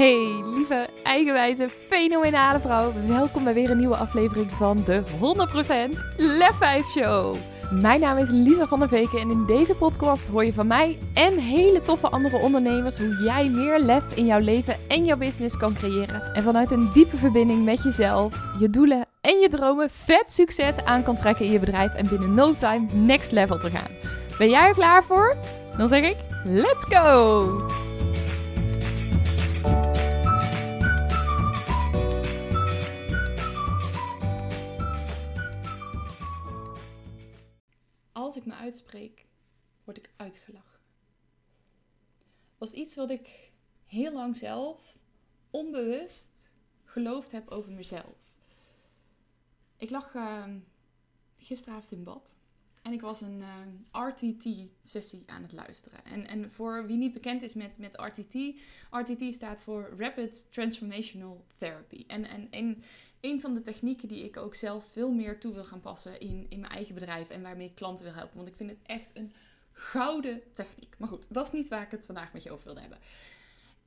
Hey, lieve, eigenwijze, fenomenale vrouw. Welkom bij weer een nieuwe aflevering van de 100% Lef 5 Show. Mijn naam is Lisa van der Veken en in deze podcast hoor je van mij en hele toffe andere ondernemers hoe jij meer lef in jouw leven en jouw business kan creëren. En vanuit een diepe verbinding met jezelf, je doelen en je dromen vet succes aan kan trekken in je bedrijf en binnen no time next level te gaan. Ben jij er klaar voor? Dan zeg ik, let's go! Uitspreek, word ik uitgelachen. Was iets wat ik heel lang zelf onbewust geloofd heb over mezelf. Ik lag uh, gisteravond in bad en ik was een uh, ehm, RTT-sessie aan het luisteren. En, en voor wie niet bekend is met, met RTT, RTT staat voor Rapid Transformational Therapy. En, en, en een van de technieken die ik ook zelf veel meer toe wil gaan passen in, in mijn eigen bedrijf en waarmee ik klanten wil helpen. Want ik vind het echt een gouden techniek. Maar goed, dat is niet waar ik het vandaag met je over wilde hebben.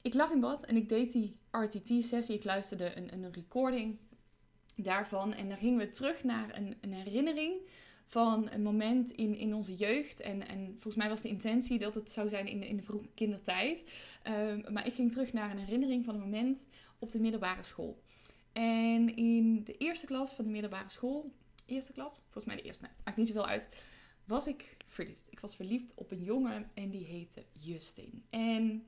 Ik lag in bad en ik deed die RTT-sessie. Ik luisterde een, een recording daarvan. En dan gingen we terug naar een, een herinnering van een moment in, in onze jeugd. En, en volgens mij was de intentie dat het zou zijn in de, in de vroege kindertijd. Um, maar ik ging terug naar een herinnering van een moment op de middelbare school. En in de eerste klas van de middelbare school, eerste klas, volgens mij de eerste, maakt niet zoveel uit, was ik verliefd. Ik was verliefd op een jongen en die heette Justin. En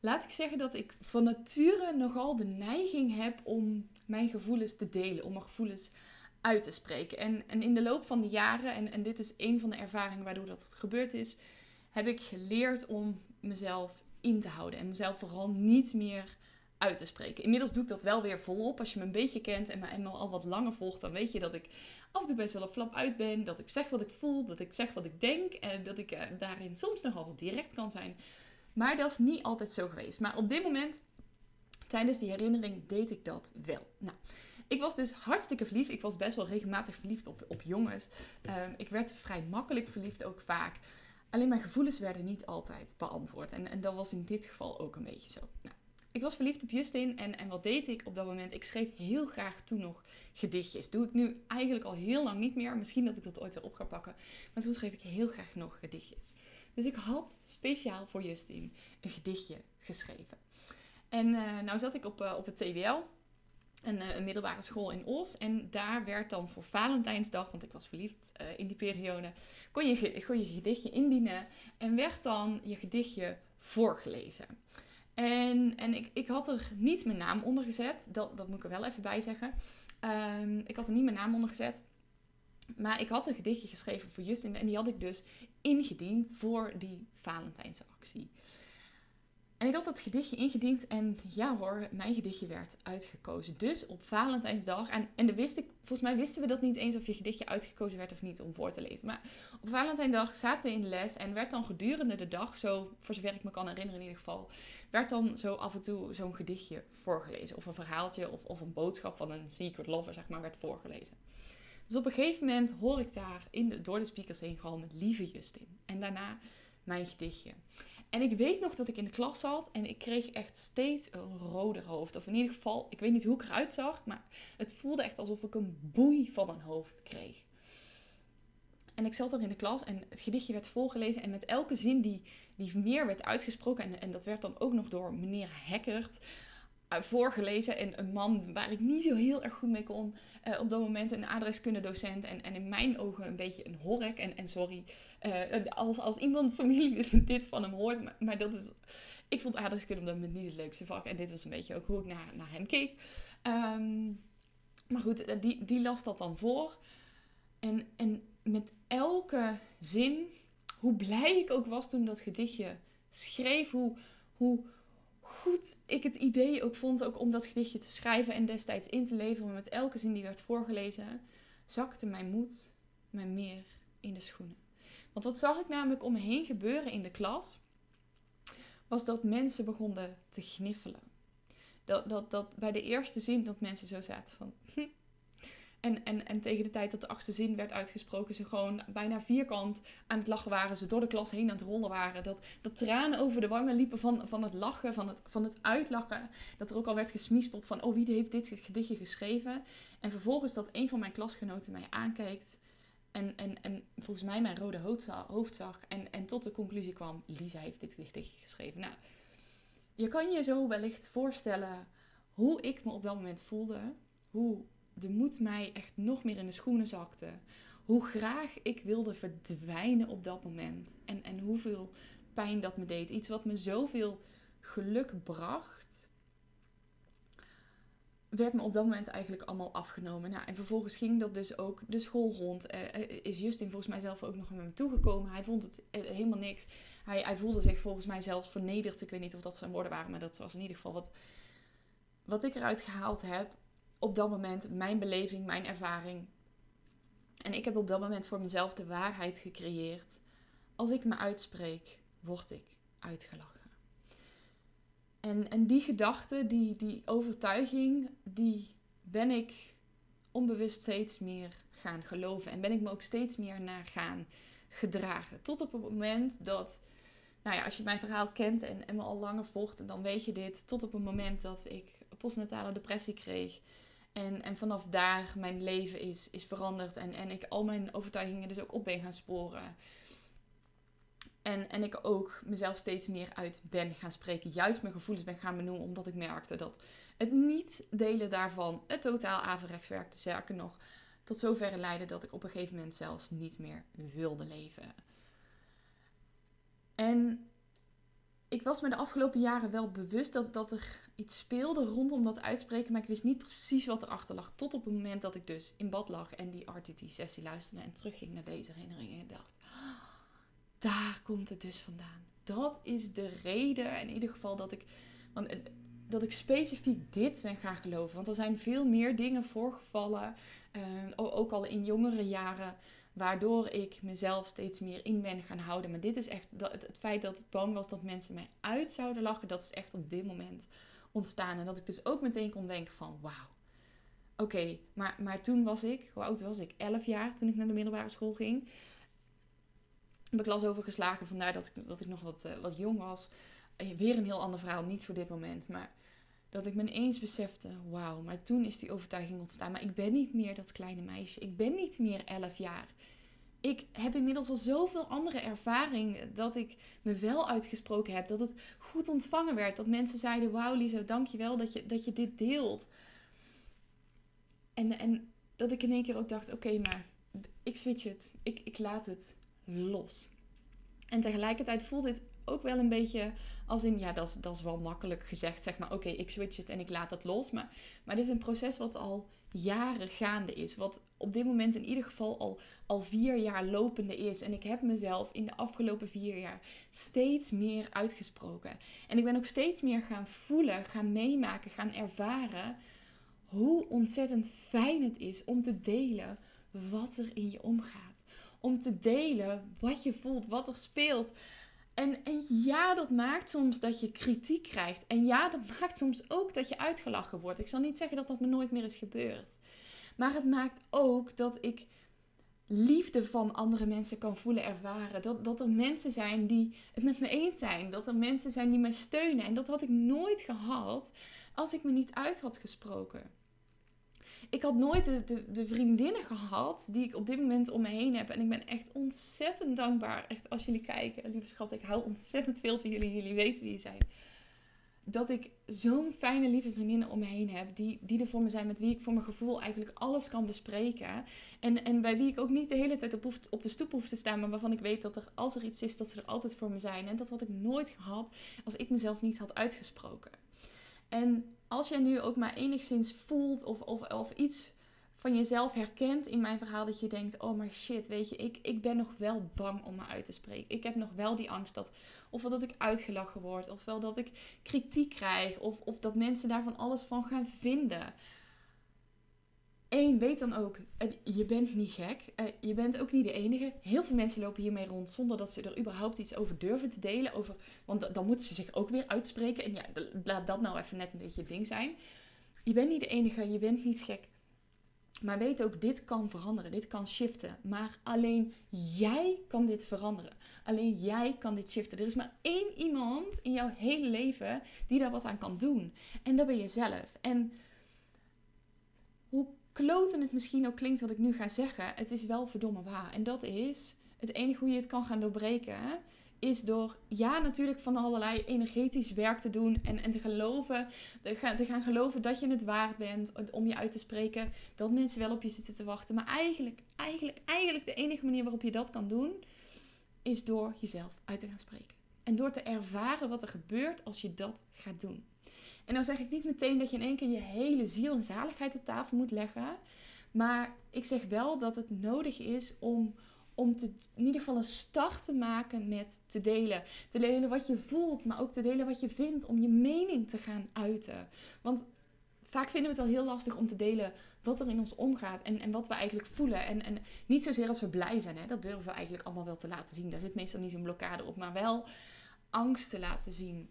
laat ik zeggen dat ik van nature nogal de neiging heb om mijn gevoelens te delen, om mijn gevoelens uit te spreken. En, en in de loop van de jaren, en, en dit is een van de ervaringen waardoor dat gebeurd is, heb ik geleerd om mezelf in te houden en mezelf vooral niet meer uit te spreken. Inmiddels doe ik dat wel weer volop. Als je me een beetje kent en me, en al wat langer volgt, dan weet je dat ik af en toe best wel een flap uit ben. Dat ik zeg wat ik voel, dat ik zeg wat ik denk en dat ik uh, daarin soms nogal wat direct kan zijn. Maar dat is niet altijd zo geweest. Maar op dit moment, tijdens die herinnering, deed ik dat wel. Nou, ik was dus hartstikke verliefd. Ik was best wel regelmatig verliefd op, op jongens. Ehm, ik werd vrij makkelijk verliefd ook vaak. Alleen mijn gevoelens werden niet altijd beantwoord. En, en dat was in dit geval ook een beetje zo. Nou, ik was verliefd op Justin en, en wat deed ik op dat moment? Ik schreef heel graag toen nog gedichtjes. Doe ik nu eigenlijk al heel lang niet meer. Misschien dat ik dat ooit weer op ga pakken. Maar toen schreef ik heel graag nog gedichtjes. Dus ik had speciaal voor Justin een gedichtje geschreven. En uh, nou zat ik op, uh, op het TWL, een, uh, een, middelbare school in Os. En daar werd dan voor Valentijnsdag, want ik was verliefd in die periode, kon je, kon je gedichtje indienen en werd dan je gedichtje voorgelezen. En, en ik, ik had er niet mijn naam onder gezet. Dat, dat moet ik er wel even bij zeggen. Um, ik had er niet mijn naam onder gezet. Maar ik had een gedichtje geschreven voor Justin. En die had ik dus ingediend voor die Valentijnsactie. En ik had dat gedichtje ingediend en ja hoor, mijn gedichtje werd uitgekozen. Dus op Valentijnsdag, en, en wist ik, volgens mij wisten we dat niet eens of je gedichtje uitgekozen werd of niet om voor te lezen. Maar op Valentijnsdag zaten we in de les en werd dan gedurende de dag, zo voor zover ik me kan herinneren in ieder geval, werd dan zo af en toe zo'n gedichtje voorgelezen. Of een verhaaltje of, of een boodschap van een secret lover, zeg maar, werd voorgelezen. Dus op een gegeven moment hoor ik daar in de, door de speakers heen met lieve Justin. En daarna mijn gedichtje. En ik weet nog dat ik in de klas zat en ik kreeg echt steeds een rode hoofd. Of in ieder geval, ik weet niet hoe ik eruit zag, maar het voelde echt alsof ik een boei van een hoofd kreeg. En ik zat er in de klas en het gedichtje werd voorgelezen. En met elke zin die, die meer werd uitgesproken, en, en dat werd dan ook nog door meneer Hekkert voorgelezen. En een man waar ik niet zo heel erg goed mee kon. Uh, op dat moment een adreskundedocent. En, en in mijn ogen een beetje een hork. En, en sorry, uh, als, als iemand familie dit van hem hoort. Maar, dat is. Ik vond adreskunde op dat moment niet het leukste vak. En dit was een beetje ook hoe ik naar, naar hem keek. Um, maar goed, die, die las dat dan voor. En, en met elke zin, hoe blij ik ook was toen dat gedichtje schreef, hoe, hoe goed ik het idee ook vond ook om dat gedichtje te schrijven en destijds in te leveren. Met elke zin die werd voorgelezen, zakte mijn moed mij meer in de schoenen. Want wat zag ik namelijk om me heen gebeuren in de klas, was dat mensen begonnen te gniffelen. Dat, dat, dat bij de eerste zin dat mensen zo zaten van... En, en, en tegen de tijd dat de achtste zin werd uitgesproken, ze gewoon bijna vierkant aan het lachen waren. Ze door de klas heen aan het rollen waren. Dat, dat tranen over de wangen liepen van, van het lachen, van het, van het uitlachen. Dat er ook al werd gesmiespeld van, oh wie heeft dit gedichtje geschreven? En vervolgens dat een van mijn klasgenoten mij aankijkt. En, en, en volgens mij mijn rode hoofd zag. En, en tot de conclusie kwam, Lisa heeft dit gedichtje geschreven. Nou, je kan je zo wellicht voorstellen hoe ik me op dat moment voelde. Hoe de moed mij echt nog meer in de schoenen zakte. Hoe graag ik wilde verdwijnen op dat moment. En, en hoeveel pijn dat me deed. Iets wat me zoveel geluk bracht. Werd me op dat moment eigenlijk allemaal afgenomen. Nou, en vervolgens ging dat dus ook de school rond. Uh, is Justin volgens mij zelf ook nog naar me toegekomen. Hij vond het eh, helemaal niks. Hij, hij voelde zich volgens mij zelfs vernederd. Ik weet niet of dat zijn woorden waren, maar dat was in ieder geval wat, wat ik eruit gehaald heb op dat moment mijn beleving, mijn ervaring. En ik heb op dat moment voor mezelf de waarheid gecreëerd. Als ik me uitspreek, word ik uitgelachen. En, en die gedachte, die, die overtuiging, die ben ik onbewust steeds meer gaan geloven. En ben ik me ook steeds meer naar gaan gedragen. Tot op het moment dat, nou ja, als je mijn verhaal kent en, en me al langer volgt, dan weet je dit. Tot op het moment dat ik postnatale depressie kreeg. En, en vanaf daar mijn leven is, is veranderd. En, en ik al mijn overtuigingen dus ook op ben gaan sporen. En, en ik ook mezelf steeds meer uit ben gaan spreken. Juist mijn gevoelens ben gaan benoemen. Omdat ik merkte dat het niet delen daarvan het totaal averechts werkte. Sterker nog, tot zover leidde dat ik op een gegeven moment zelfs niet meer wilde leven. En ik was me de afgelopen jaren wel bewust dat, dat er iets speelde rondom dat uitspreken, maar ik wist niet precies wat erachter lag. Tot op het moment dat ik dus in bad lag en die RTT-sessie luisterde en terugging naar deze herinneringen en dacht, ah, daar komt het dus vandaan. Dat is de reden in ieder geval dat ik, want, eh, dat ik specifiek dit ben gaan geloven. Want er zijn veel meer dingen voorgevallen, uh, ook al in jongere jaren, Waardoor ik mezelf steeds meer in ben gaan houden. Maar dit is echt het, feit dat ik bang was dat mensen mij uit zouden lachen. Dat is echt op dit moment ontstaan. En dat ik dus ook meteen kon denken van wauw. Oké, maar, maar toen was ik, hoe oud was ik? 11 jaar toen ik naar de middelbare school ging. Heb ik las over geslagen, vandaar dat ik, dat ik nog wat, uh, wat jong was. Uh, weer een heel ander verhaal, niet voor dit moment. Maar dat ik me ineens besefte, wauw, maar toen is die overtuiging ontstaan. Maar ik ben niet meer dat kleine meisje. Ik ben niet meer 11 jaar. Ik heb inmiddels al zoveel andere ervaring dat ik me wel uitgesproken heb. Dat het goed ontvangen werd. Dat mensen zeiden, wauw Lisa, dankjewel dat je, dat je dit deelt. En, en dat ik in één keer ook dacht, oké, maar ik switch het. Ik, ik laat het los. En tegelijkertijd voelt dit ook wel een beetje als in, ja, dat is, dat is wel makkelijk gezegd, zeg maar, oké, ik switch het en ik laat het los. Maar, maar dit is een proces wat al jaren gaande is. Wat op dit moment in ieder geval al, al vier jaar lopende is. En ik heb mezelf in de afgelopen vier jaar steeds meer uitgesproken. En ik ben ook steeds meer gaan voelen, gaan meemaken, gaan ervaren hoe ontzettend fijn het is om te delen wat er in je omgaat. Om te delen wat je voelt, wat er speelt. En, en ja, dat maakt soms dat je kritiek krijgt. En ja, dat maakt soms ook dat je uitgelachen wordt. Ik zal niet zeggen dat dat me nooit meer is gebeurd. Maar het maakt ook dat ik liefde van andere mensen kan voelen ervaren. Dat, dat er mensen zijn die het met me eens zijn. Dat er mensen zijn die me steunen. En dat had ik nooit gehad als ik me niet uit had gesproken ik had nooit de, de, vriendinnen gehad die ik op dit moment om me heen heb. En ik ben echt ontzettend dankbaar. Echt, als jullie kijken, lieve schat, ik hou ontzettend veel van jullie. Jullie weten wie je zijn. Dat ik zo'n fijne, lieve vriendinnen om me heen heb. Die, die er voor me zijn, met wie ik voor mijn gevoel eigenlijk alles kan bespreken. En, en bij wie ik ook niet de hele tijd op, op de stoep hoef te staan. Maar waarvan ik weet dat er, als er iets is, dat ze er altijd voor me zijn. En dat had ik nooit gehad als ik mezelf niet had uitgesproken. En als jij nu ook maar enigszins voelt of, of, of iets van jezelf herkent in mijn verhaal, dat je denkt: oh maar shit, weet je, ik, ik ben nog wel bang om me uit te spreken. Ik heb nog wel die angst dat, ofwel dat ik uitgelachen word, ofwel dat ik kritiek krijg, of, of dat mensen daar van alles van gaan vinden. Eén, weet dan ook, eh, je bent niet gek. Eh, je bent ook niet de enige. Heel veel mensen lopen hiermee rond zonder dat ze er überhaupt iets over durven te delen. Over, want dan moeten ze zich ook weer uitspreken. En ja, laat dat nou even net een beetje het ding zijn. Je bent niet de enige, je bent niet gek. Maar weet ook, dit kan veranderen, dit kan shiften. Maar alleen jij kan dit veranderen. Alleen jij kan dit shiften. Er is maar één iemand in jouw hele leven die daar wat aan kan doen. En dat ben je zelf. En hoe kloten het misschien ook klinkt wat ik nu ga zeggen, het is wel verdomme waar. En dat is het enige hoe je het kan gaan doorbreken. Is door, ja, natuurlijk van allerlei energetisch werk te doen. En, en te geloven, te gaan geloven dat je het waard bent. Om je uit te spreken. Dat mensen wel op je zitten te wachten. Maar eigenlijk, eigenlijk, eigenlijk de enige manier waarop je dat kan doen. Is door jezelf uit te gaan spreken. En door te ervaren wat er gebeurt als je dat gaat doen. En dan zeg ik niet meteen dat je in één keer je hele ziel en zaligheid op tafel moet leggen. Maar ik zeg wel dat het nodig is om, om te, in ieder geval een start te maken met te delen. Te delen wat je voelt, maar ook te delen wat je vindt. Om je mening te gaan uiten. Want vaak vinden we het al heel lastig om te delen wat er in ons omgaat en, en wat we eigenlijk voelen. En, en niet zozeer als we blij zijn, hè? dat durven we eigenlijk allemaal wel te laten zien. Daar zit meestal niet zo'n blokkade op, maar wel angst te laten zien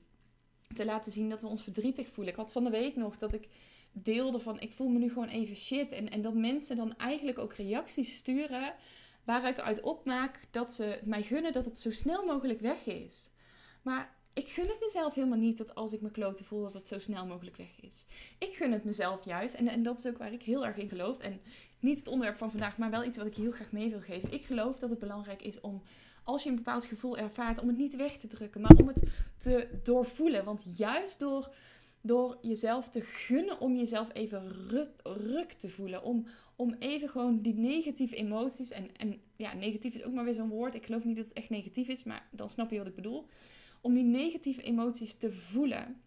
te laten zien dat we ons verdrietig voelen. Ik had van de week nog dat ik deelde van ik voel me nu gewoon even shit. En, en dat mensen dan eigenlijk ook reacties sturen waar ik uit opmaak dat ze mij gunnen dat het zo snel mogelijk weg is. Maar ik gun het mezelf helemaal niet dat als ik me kloten voel dat het zo snel mogelijk weg is. Ik gun het mezelf juist. En, en dat is ook waar ik heel erg in geloof. En niet het onderwerp van vandaag, maar wel iets wat ik heel graag mee wil geven. Ik geloof dat het belangrijk is om als je een bepaald gevoel ervaart, om het niet weg te drukken, maar om het te doorvoelen. Want juist door, door jezelf te gunnen om jezelf even ruk, te voelen, om, om even gewoon die negatieve emoties, en, en ja, negatief is ook maar weer zo'n woord, ik geloof niet dat het echt negatief is, maar dan snap je wat ik bedoel. Om die negatieve emoties te voelen,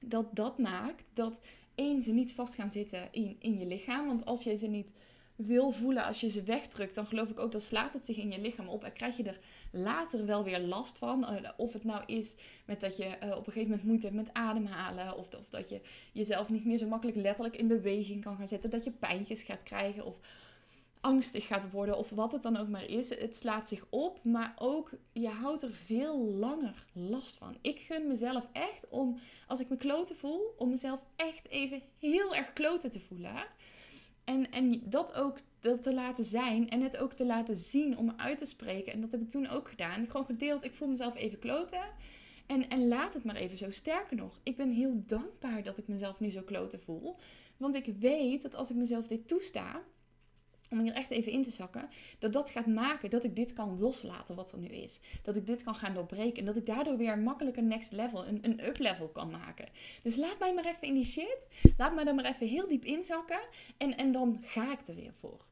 dat dat maakt dat één, ze niet vast gaan zitten in, in je lichaam. Want als je ze niet wil voelen als je ze wegdrukt, dan geloof ik ook dat slaat het zich in je lichaam op en krijg je er later wel weer last van. Eh, of het nou is met dat je eh, op een gegeven moment moeite hebt met ademhalen, of, of dat je jezelf niet meer zo makkelijk letterlijk in beweging kan gaan zetten, dat je pijntjes gaat krijgen of angstig gaat worden of wat het dan ook maar is. Het slaat zich op, maar ook je houdt er veel langer last van. Ik gun mezelf echt om, als ik me kloten voel, om mezelf echt even heel erg kloten te voelen. En, en dat ook dat te laten zijn en het ook te laten zien om uit te spreken. En dat heb ik toen ook gedaan. Gewoon gedeeld, ik voel mezelf even kloten. En, en laat het maar even zo. Sterker nog, ik ben heel dankbaar dat ik mezelf nu zo kloten voel. Want ik weet dat als ik mezelf dit toesta, om hier echt even in te zakken, dat dat gaat maken dat ik dit kan loslaten wat er nu is. Dat ik dit kan gaan doorbreken en dat ik daardoor weer makkelijk een next level, een, een up level kan maken. Dus laat mij maar even in die shit, laat mij daar maar even heel diep inzakken en, en dan ga ik er weer voor.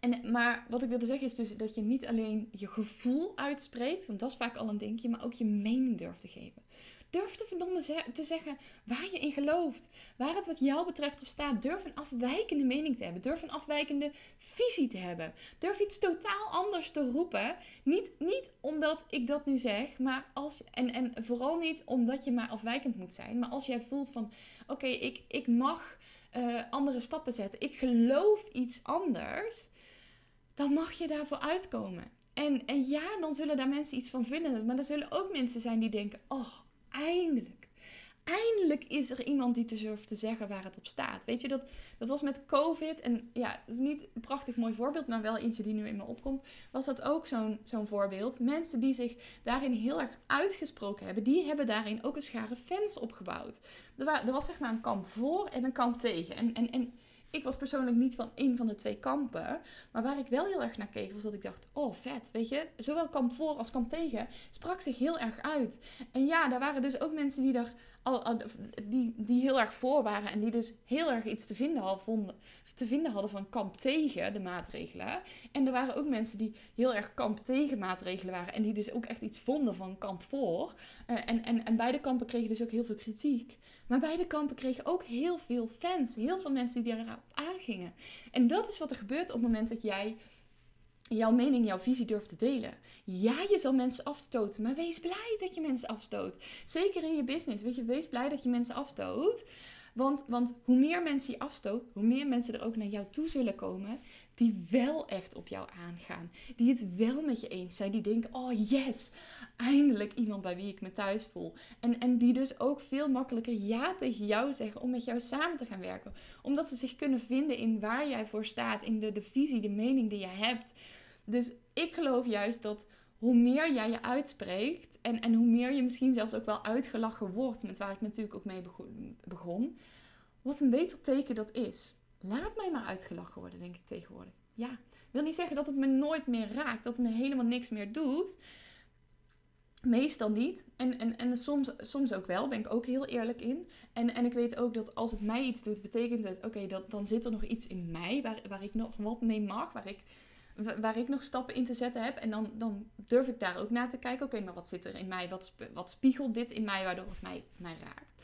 En, maar wat ik wilde zeggen is dus dat je niet alleen je gevoel uitspreekt, want dat is vaak al een dingetje, maar ook je mening durft te geven. Durf te verdomme te zeggen waar je in gelooft. Waar het wat jou betreft op staat. Durf een afwijkende mening te hebben. Durf een afwijkende visie te hebben. Durf iets totaal anders te roepen. Niet, niet omdat ik dat nu zeg, maar als, en, en vooral niet omdat je maar afwijkend moet zijn. Maar als jij voelt van, oké, ik, ik mag uh, andere stappen zetten. Ik geloof iets anders. Dan mag je daarvoor uitkomen. En, en ja, dan zullen daar mensen iets van vinden. Maar er zullen ook mensen zijn die denken: oh, eindelijk. Eindelijk is er iemand die te durft te zeggen waar het op staat. Weet je, dat, dat was met COVID. En ja, dat is niet een prachtig mooi voorbeeld, maar wel eentje die nu in me opkomt. Was dat ook zo'n zo'n voorbeeld. Mensen die zich daarin heel erg uitgesproken hebben, die hebben daarin ook een schare fans opgebouwd. Er, was, er was zeg maar een kamp voor en een kamp tegen. En, en, en ik was persoonlijk niet van een van de twee kampen. Maar waar ik wel heel erg naar keek, was dat ik dacht: oh vet, weet je, zowel kamp voor als kamp tegen sprak zich heel erg uit. En ja, daar waren dus ook mensen die daar al, die, die heel erg voor waren en die dus heel erg iets te vinden, hadden, vonden, te vinden hadden van kamp tegen de maatregelen. En er waren ook mensen die heel erg kamp tegen maatregelen waren en die dus ook echt iets vonden van kamp voor. Uh, en, en, en beide kampen kregen dus ook heel veel kritiek. Maar beide kampen kregen ook heel veel fans, heel veel mensen die erop aangingen. En dat is wat er gebeurt op het moment dat jij jouw mening, jouw visie durft te delen. Ja, je zal mensen afstoten, maar wees blij dat je mensen afstoot. Zeker in je business, weet je, wees blij dat je mensen afstoot. Want, want hoe meer mensen je afstoot, hoe meer mensen er ook naar jou toe zullen komen. Die wel echt op jou aangaan. Die het wel met je eens zijn. Die denken, oh yes, eindelijk iemand bij wie ik me thuis voel. En, en die dus ook veel makkelijker ja tegen jou zeggen om met jou samen te gaan werken. Omdat ze zich kunnen vinden in waar jij voor staat. In de, de visie, de mening die je hebt. Dus ik geloof juist dat hoe meer jij je uitspreekt en, en hoe meer je misschien zelfs ook wel uitgelachen wordt, met waar ik natuurlijk ook mee begon, wat een beter teken dat is. Laat mij maar uitgelachen worden, denk ik tegenwoordig. Ja, wil niet zeggen dat het me nooit meer raakt, dat het me helemaal niks meer doet. Meestal niet. En, en, en soms, soms ook wel, ben ik ook heel eerlijk in. En, en ik weet ook dat als het mij iets doet, betekent het, oké, dan zit er nog iets in mij waar, waar ik nog wat mee mag, waar ik waar ik nog stappen in te zetten heb. En dan, dan durf ik daar ook naar te kijken. Oké, maar wat zit er in mij? Wat, wat spiegelt dit in mij waardoor het mij, mij raakt?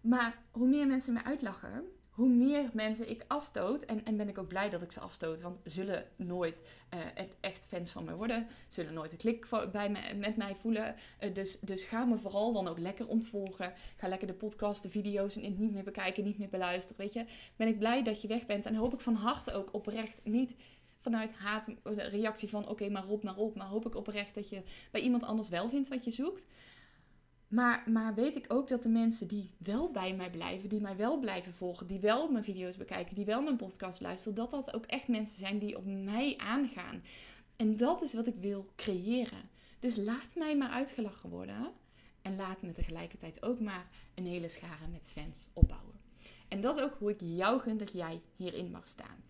Maar hoe meer mensen mij uitlachen, hoe meer mensen ik afstoot. En, en ben ik ook blij dat ik ze afstoot. Want zullen nooit uh, echt fans van mij worden. Zullen nooit een klik bij me, met mij voelen. Uh, dus, dus ga me vooral dan ook lekker ontvolgen. Ga lekker de podcast, de video's niet meer bekijken, niet meer beluisteren. Weet je, ben ik blij dat je weg bent. En hoop ik van harte ook oprecht niet vanuit haat de reactie van oké, maar rot maar op. Maar hoop ik oprecht dat je bij iemand anders wel vindt wat je zoekt. Maar, maar weet ik ook dat de mensen die wel bij mij blijven, die mij wel blijven volgen, die wel mijn video's bekijken, die wel mijn podcast luisteren, dat dat ook echt mensen zijn die op mij aangaan. En dat is wat ik wil creëren. Dus laat mij maar uitgelachen worden. En laat me tegelijkertijd ook maar een hele schare met fans opbouwen. En dat is ook hoe ik jou gun dat jij hierin mag staan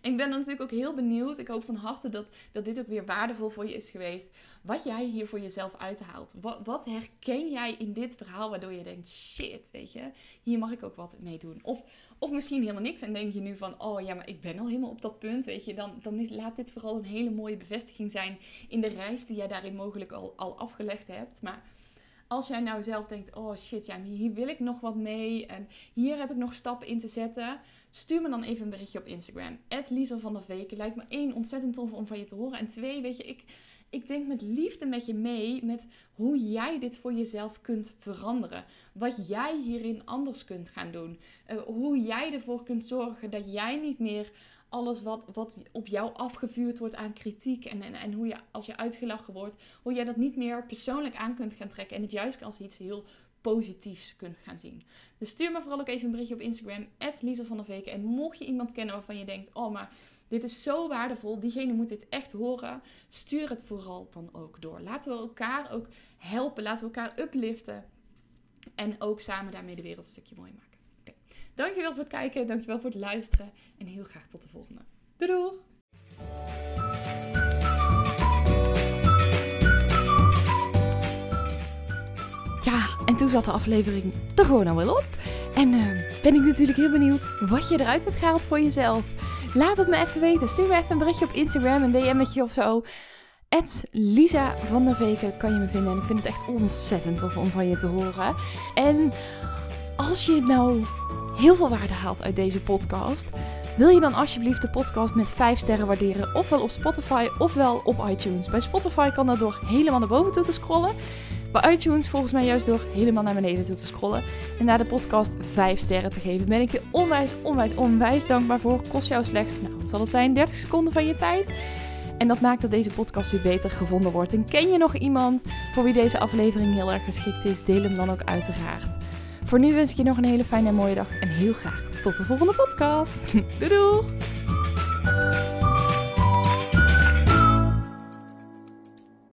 ik ben dan natuurlijk ook heel benieuwd. Ik hoop van harte dat, dat dit ook weer waardevol voor je is geweest. Wat jij hier voor jezelf uithaalt. Wat, wat herken jij in dit verhaal waardoor je denkt: shit, weet je, hier mag ik ook wat mee doen. Of, of misschien helemaal niks en denk je nu van: oh ja, maar ik ben al helemaal op dat punt. Weet je, dan, dan laat dit vooral een hele mooie bevestiging zijn in de reis die jij daarin mogelijk al, al afgelegd hebt. Maar als jij nou zelf denkt: oh shit, ja, hier wil ik nog wat mee. En hier heb ik nog stappen in te zetten. Stuur me dan even een berichtje op Instagram. Lisa van der Veken. Lijkt me één ontzettend tof om van je te horen. En twee, weet je, ik, ik denk met liefde met je mee. Met hoe jij dit voor jezelf kunt veranderen. Wat jij hierin anders kunt gaan doen. Uh, hoe jij ervoor kunt zorgen dat jij niet meer alles wat, wat op jou afgevuurd wordt aan kritiek en, en, en hoe je als je uitgelachen wordt, hoe jij dat niet meer persoonlijk aan kunt gaan trekken en het juist als iets heel positiefs kunt gaan zien. Dus stuur me vooral ook even een berichtje op Instagram, Lisa van der Veken. En mocht je iemand kennen waarvan je denkt, oh maar dit is zo waardevol, diegene moet dit echt horen, stuur het vooral dan ook door. Laten we elkaar ook helpen, laten we elkaar upliften en ook samen daarmee de wereld een stukje mooi maken. Dankjewel voor het kijken, dankjewel voor het luisteren en heel graag tot de volgende. Doei Ja, en toen zat de aflevering er gewoon al wel op. En uh, ben ik natuurlijk heel benieuwd wat je eruit hebt gehaald voor jezelf. Laat het me even weten. Stuur me even een berichtje op Instagram, een DM'tje of zo. Lisa van der Veken kan je me vinden. En ik vind het echt ontzettend tof om van je te horen. En als je nou heel veel waarde haalt uit deze podcast, wil je dan alsjeblieft de podcast met 5 sterren waarderen, ofwel op Spotify ofwel op iTunes. Bij Spotify kan dat door helemaal naar boven toe te scrollen. Bij iTunes volgens mij juist door helemaal naar beneden toe te scrollen. En naar de podcast 5 sterren te geven. Ben ik je onwijs, onwijs, onwijs dankbaar voor. Kost jou slechts, nou wat zal het zijn, 30 seconden van je tijd. En dat maakt dat deze podcast weer beter gevonden wordt. En ken je nog iemand voor wie deze aflevering heel erg geschikt is? Deel hem dan ook uiteraard. Voor nu wens ik je nog een hele fijne en mooie dag en heel graag tot de volgende podcast. Doei doei!